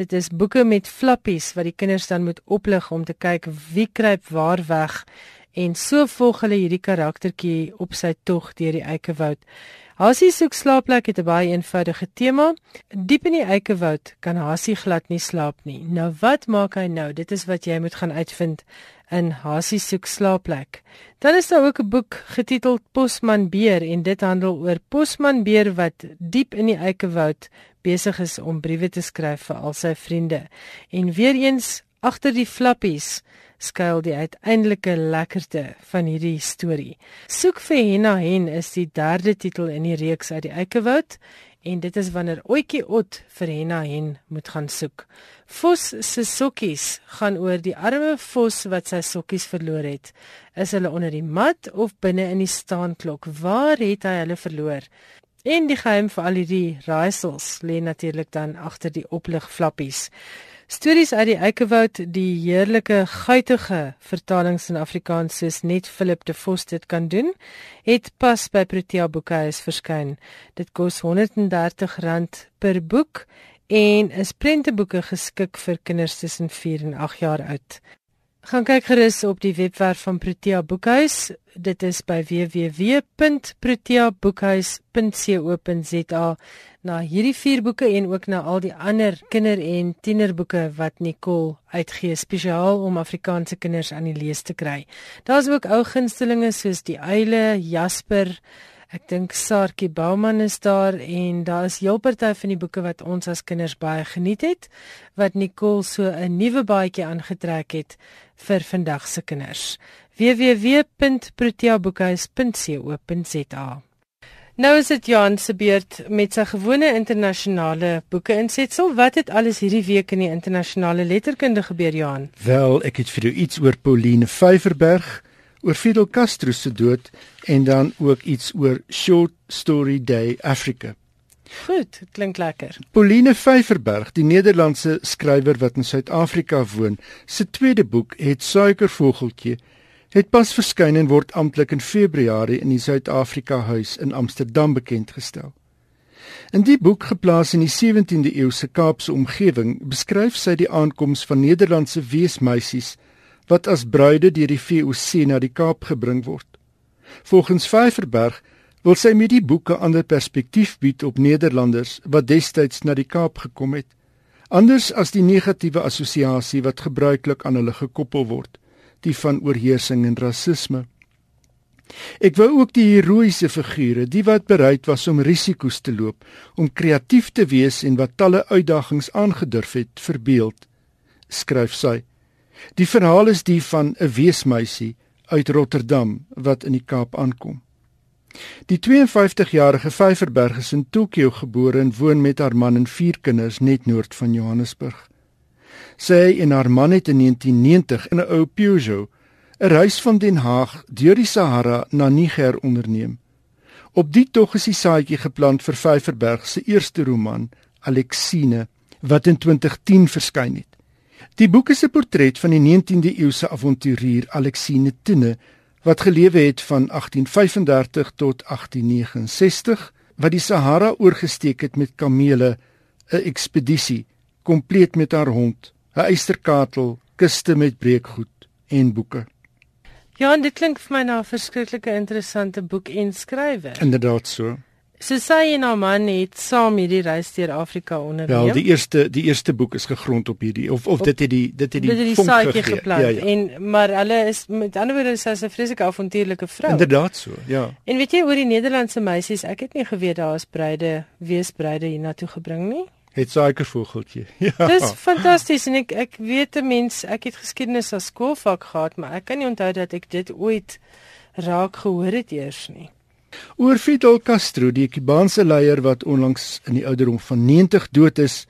Dit is boeke met flappies wat die kinders dan moet oplig om te kyk wie kruip waar weg en so volg hulle hierdie karaktertjie op sy tog deur die Eikewoud. Hasie soek slaapplek het 'n baie eenvoudige tema. Diep in die Eikewoud kan Hasie glad nie slaap nie. Nou wat maak hy nou? Dit is wat jy moet gaan uitvind in Hasie soek slaapplek. Dan is daar ook 'n boek getiteld Posman Beer en dit handel oor Posman Beer wat diep in die Eikewoud besig is om briewe te skryf vir al sy vriende. En weer eens agter die flappies skuil die uiteindelike lekkerte van hierdie storie. Soek vir Henna Hen is die derde titel in die reeks uit die Eikewoud en dit is wanneer Oetjie Ot vir Henna Hen moet gaan soek. Vos se sokkies gaan oor die arme vos wat sy sokkies verloor het. Is hulle onder die mat of binne in die staanklok? Waar het hy hulle verloor? En die geheim vir al hierdie raaisels lê natuurlik dan agter die oplig flappies. Stories uit die Eikewoud, die heerlike guitige vertalings in Afrikaans soos net Philip de Vos dit kan doen, het pas by Protea Boekhuis verskyn. Dit kos R130 per boek en is prenteboeke geskik vir kinders tussen 4 en 8 jaar oud. Gaan kyk gerus op die webwerf van Protea Boekhuis. Dit is by www.proteaboekhuis.co.za na hierdie vier boeke en ook na al die ander kinder- en tienerboeke wat Nicole uitgee spesiaal om Afrikaanse kinders aan die lees te kry. Daar's ook ou gunstelinge soos die Eile, Jasper, Ek dink Sarkie Bouman is daar en daar is heel party van die boeke wat ons as kinders baie geniet het wat Nicole so 'n nuwe baadjie aangetrek het vir vandag se kinders. www.proteaboekhuis.co.za Nou is dit Jan se beurt met sy gewone internasionale boeke insetsel. Wat het alles hierdie week in die internasionale letterkunde gebeur, Jan? Wel, ek het vir jou iets oor Pauline Vyverberg oor Fidel Castro se dood en dan ook iets oor Short Story Day Africa. Goed, dit klink lekker. Pauline Vyverberg, die Nederlandse skrywer wat in Suid-Afrika woon, se tweede boek, Het Suikervogeltjie, het pas verskyn en word amptelik in Februarie in die Suid-Afrika Huis in Amsterdam bekend gestel. In die boek geplaas in die 17de eeu se Kaapse omgewing, beskryf sy die aankoms van Nederlandse weesmeisies wat as bruide deur die VOC na die Kaap gebring word. Volgens Vyverberg wil sy met die boeke ander perspektief bied op Nederlanders wat destyds na die Kaap gekom het, anders as die negatiewe assosiasie wat gebruiklik aan hulle gekoppel word, die van oorheersing en rasisme. Ek wou ook die heroïese figure, die wat bereid was om risiko's te loop, om kreatief te wees en wat talle uitdagings aangedurf het, verbeeld, skryf sy. Die verhaal is die van 'n weesmeisie uit Rotterdam wat in die Kaap aankom. Die 52-jarige Vyverberg is in Tokio gebore en woon met haar man en vier kinders net noord van Johannesburg. Sy en haar man het in 1990 in 'n ou Peugeot 'n reis van Den Haag deur die Sahara na Niger onderneem. Op die tog is die saadjie geplant vir Vyverberg se eerste roman, Alexine, wat in 2010 verskyn het. Die boek is 'n portret van die 19de eeuse avonturier Alexine Tine wat gelewe het van 1835 tot 1869 wat die Sahara oorgesteek het met kamele, 'n ekspedisie kompleet met haar hond, 'n eysterkatel, kiste met breekgoed en boeke. Ja, en dit klink vir my na 'n verskriklike interessante boek en skrywer. Inderdaad so. Sy en haar man het saam hierdie reis deur Afrika onderneem. Wel, die eerste die eerste boek is gegrond op hierdie of of dit het die dit het die, die vonk saadjie gegee. geplant Ja, ja. en maar hulle is met ander woorde sy is 'n vreeslike avontuurlike vrou. Inderdaad so. Ja. En weet jy oor die Nederlandse meisies, ek het nie geweet daar is bruide, weesbruide hiernatoe gebring nie. Het suikervogeltjie. Ja. Dis fantasties en ek ek weet 'n mens, ek het geskiedenis as skoolvak gehad, maar ek kan nie onthou dat ek dit ooit raak gehoor het eers nie. Oor Fidel Castro, die Kubaanse leier wat onlangs in die ouderdom van 90 dood is,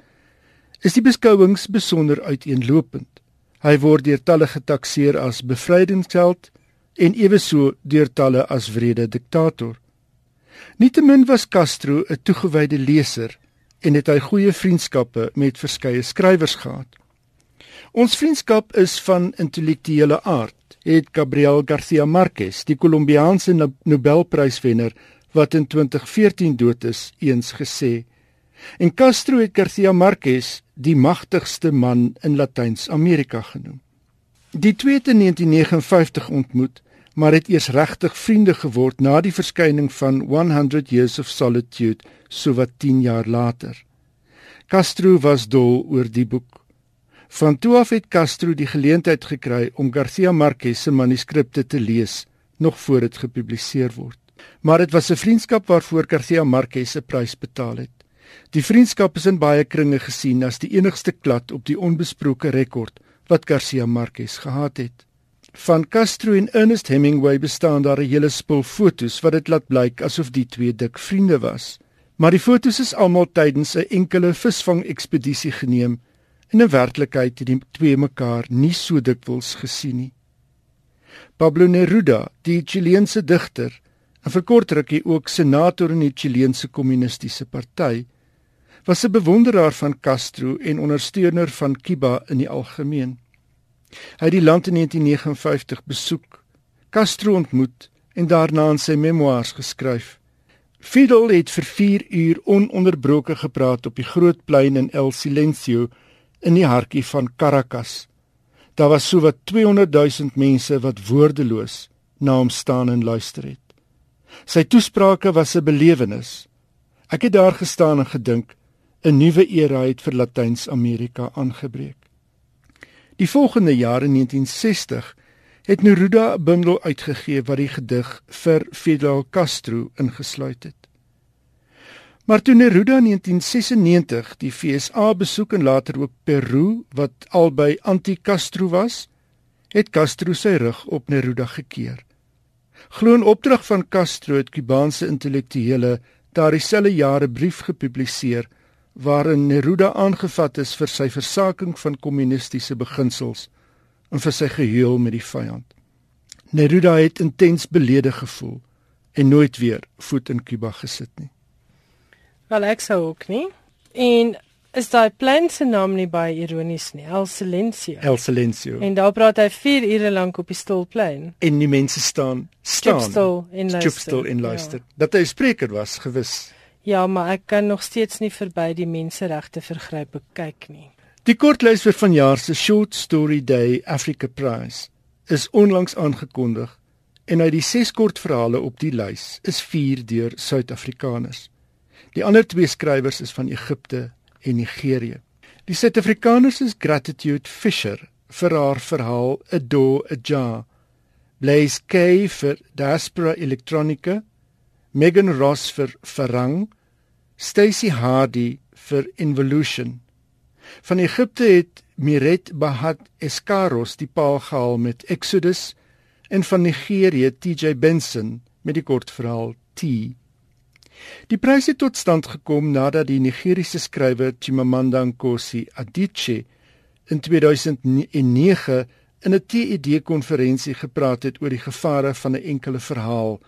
is die beskouings besonder uiteenlopend. Hy word deur talle getakseer as bevrydingsheld en eweso deur talle as wrede diktator. Nietemin was Castro 'n toegewyde leser en het hy goeie vriendskappe met verskeie skrywers gehad. Ons vriendskap is van intellektuele aard, het Gabriel Garcia Marquez, die Kolumbiaanse No- Nobelpryswenner wat in 2014 dood is, eens gesê. En Castro het Garcia Marquez die magtigste man in Latyns-Amerika genoem. Die twee het in 1959 ontmoet, maar het eers regtig vriende geword na die verskyning van 100 Years of Solitude sowat 10 jaar later. Castro was dol oor die boek. Van toe af het Castro die geleentheid gekry om Garcia Marquez se manuskripte te lees nog voor dit gepubliseer word. Maar dit was 'n vriendskap waarvoor Garcia Marquez 'n prys betaal het. Die vriendskap is in baie kringe gesien as die enigste klad op die onbesproke rekord wat Garcia Marquez gehad het. Van Castro en Ernest Hemingway bestaan daar 'n hele spul fotos wat dit laat blyk asof die twee dik vriende was. Maar die fotos is almal tydens 'n enkele visvang-ekspedisie geneem en in werklikheid het die twee mekaar nie so dikwels gesien nie. Pablo Neruda, die Chileense digter, en vir kort rukkie ook senator in die Chileense Kommunistiese Party, was 'n bewonderaar van Castro en ondersteuner van Cuba in die algemeen. Hy het die land in 1959 besoek, Castro ontmoet en daarna in sy memoirs geskryf. Fidel het vir 4 uur ononderbroke gepraat op die groot plein in El Silencio in die hartjie van Caracas. Daar was sowat 200 000 mense wat woordeloos na hom staan en luister het. Sy toesprake was 'n belewenis. Ek het daar gestaan en gedink 'n nuwe era het vir Latyns-Amerika aangebreek. Die volgende jaar in 1960 het Neruda 'n bundel uitgegee wat die gedig vir Fidel Castro ingesluit het. Maar toe Neruda in 1996 die FSA besoek en later ook Peru wat albei anti-Castro was, het Castro sy rug op Neruda gekeer. Glo in opdrag van Castro het Kubaanse intellektuele daardie selfde jare brief gepubliseer waarin Neruda aangevat is vir sy versaking van kommunistiese beginsels en vir sy gehuil met die vyand. Neruda het intens beledig gevoel en nooit weer voet in Kuba gesit nie. Wel ek sou ook nie. En is daai plein se naam nie baie ironies nie, El Silencio. El Silencio. En, daar praat hy 4 ure lank op die stilplein. en die mense staan staan Stoepstil en luister. stoepstil en luister. Ja. Dat hy 'n spreker was gewis. Ja, maar ek kan nog steeds nie verby die menseregte vergrype kyk nie. Die kortlys vir vanjaar se Short Story Day Africa Prize is onlangs aangekondig en uit die 6 kortverhale op die lys is 4 deur Suid-Afrikaners. Die ander twee skrywers is van Egipte en Nigerië. Die Suid-Afrikaners is Gratitude Fisher vir haar verhaal A Door Ajar, Blaze K vir Diaspora Electronica, Megan Ross vir Farang, Stacy Hardy vir Involution. Van Egipte het Miret Bahad Escaros die paal gehaal met Exodus en van Nigerië TJ Benson met die kortverhaal T. Die prys het tot stand gekom nadat die Nigeriese skrywer Chimamanda Ngozi Adichie in 2009 in 'n TED-konferensie gepraat het oor die gevare van 'n enkele verhaal,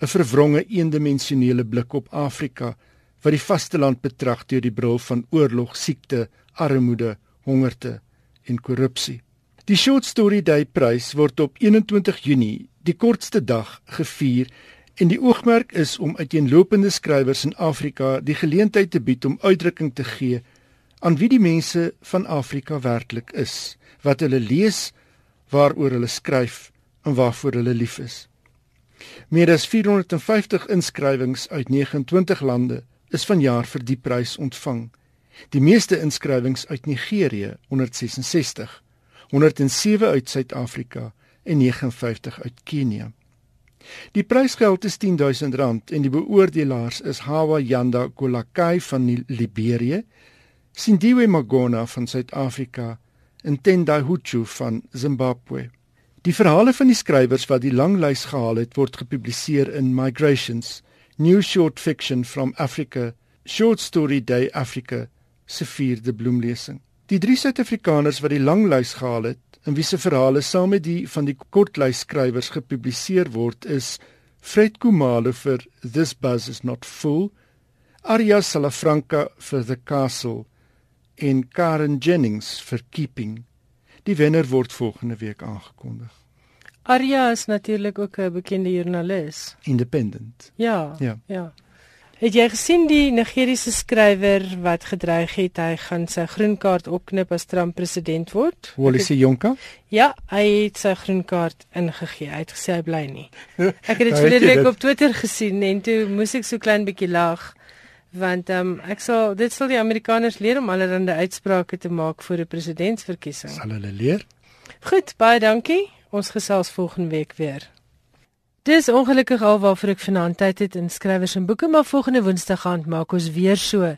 'n verwronge eendimensionele blik op Afrika wat die vasteland betrag deur die bril van oorlog, siekte, armoede, hongerte en korrupsie. Die Short Story Day prys word op 21 Junie, die kortste dag, gevier En die oogmerk is om uiteenlopende skrywers in Afrika die geleentheid te bied om uitdrukking te gee aan wie die mense van Afrika werklik is, wat hulle lees, waaroor hulle skryf en waarvoor hulle lief is. Meer as 450 inskrywings uit 29 lande is vanjaar vir die prys ontvang. Die meeste inskrywings uit Nigerië, 166, 107 uit Suid-Afrika en 59 uit Kenia. Die prysgeld is R10000 en die beoordelaars is Hawa Yanda Kolakai van Liberië, Sindiwe Magona van Suid-Afrika en Tendai Huchu van Zimbabwe. Die verhale van die skrywers wat die langlys gehaal het, word gepubliseer in Migrations, New Short Fiction from Africa, Short Story Day Africa se vierde bloemlesing. Die drie Suid-Afrikaners wat die langlys gehaal het, en wie se verhale saam met die van die kortlys skrywers gepubliseer word is Fred Kumalo vir This Buzz is Not Full, Arya Salafranca vir The Castle en Karen Jennings vir Keeping. Die wenner word volgende week aangekondig. Arya is natuurlik ook 'n bekende joernalis. Independent. Ja. Ja. ja. Het jy gesien die Nigeriese skrywer wat gedreig het hy gaan sy groen kaart opknip as Trump president word? Wally Sejonka? Ja, hy het sy groen kaart ingegee. Hy het gesê hy bly nie. Ek het dit verlede week op Twitter gesien en toe moes ek so klein bietjie lag want um, ek sal dit sal die Amerikaners leer om allerlei uitsprake te maak voor 'n presidentsverkiesing. Sal hulle leer? Goed, baie dankie. Ons gesels volgende week weer. Dis ongelukkig al waarvoor ek vanaand tyd het in skrywers en boeke, maar volgende Woensdag gaan maak ons weer so.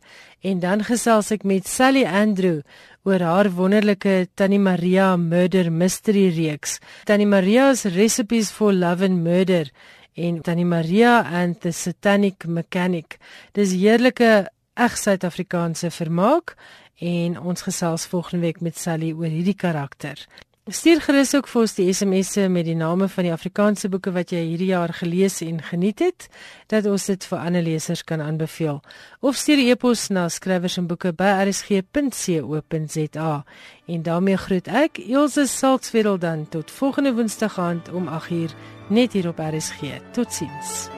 En dan gesels ek met Sally Andrew oor haar wonderlike Tannie Maria Murder Mystery reeks. Tannie Maria's Recipes for Love and Murder en Tannie Maria and the Satanic Mechanic. Dis heerlike eg Suid-Afrikaanse vermaak en ons gesels volgende week met Sally oor hierdie karakter. Stuur gerus ook vir ons die SMS'e met die name van die Afrikaanse boeke wat jy hierdie jaar gelees en geniet het, dat ons dit vir ander lesers kan aanbeveel. Of stuur 'n e-pos na skrywersenboeke@rsg.co.za. En daarmee groet ek Elsje Saltzwedel dan tot volgende Woensdag aand om 8uur net hier op RSG. Totsiens.